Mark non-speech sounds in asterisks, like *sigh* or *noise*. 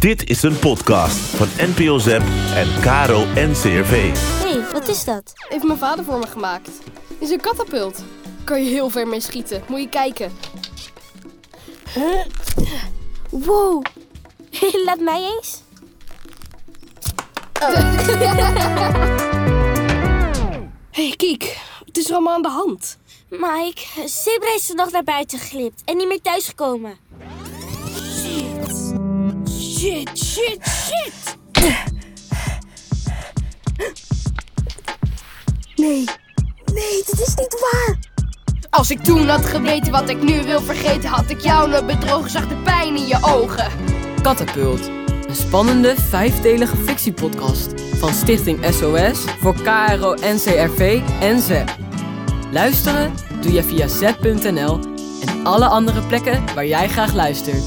Dit is een podcast van NPO Zep en Caro NCRV. Hé, hey, wat is dat? Heeft mijn vader voor me gemaakt. Het is een katapult. Kan je heel ver mee schieten. Moet je kijken. Wow. *laughs* Laat mij eens. *laughs* Hé, hey, kijk. Het is er allemaal aan de hand. Mike, Zebra is nog naar buiten geglipt en niet meer thuisgekomen. Shit. Shit, shit. Nee. Nee, dit is niet waar. Als ik toen had geweten wat ik nu wil vergeten, had ik jou nooit bedrogen, zag de pijn in je ogen. Katapult. Een spannende vijfdelige fictiepodcast van Stichting SOS voor KRO NCRV en ZEP. Luisteren doe je via zep.nl en alle andere plekken waar jij graag luistert.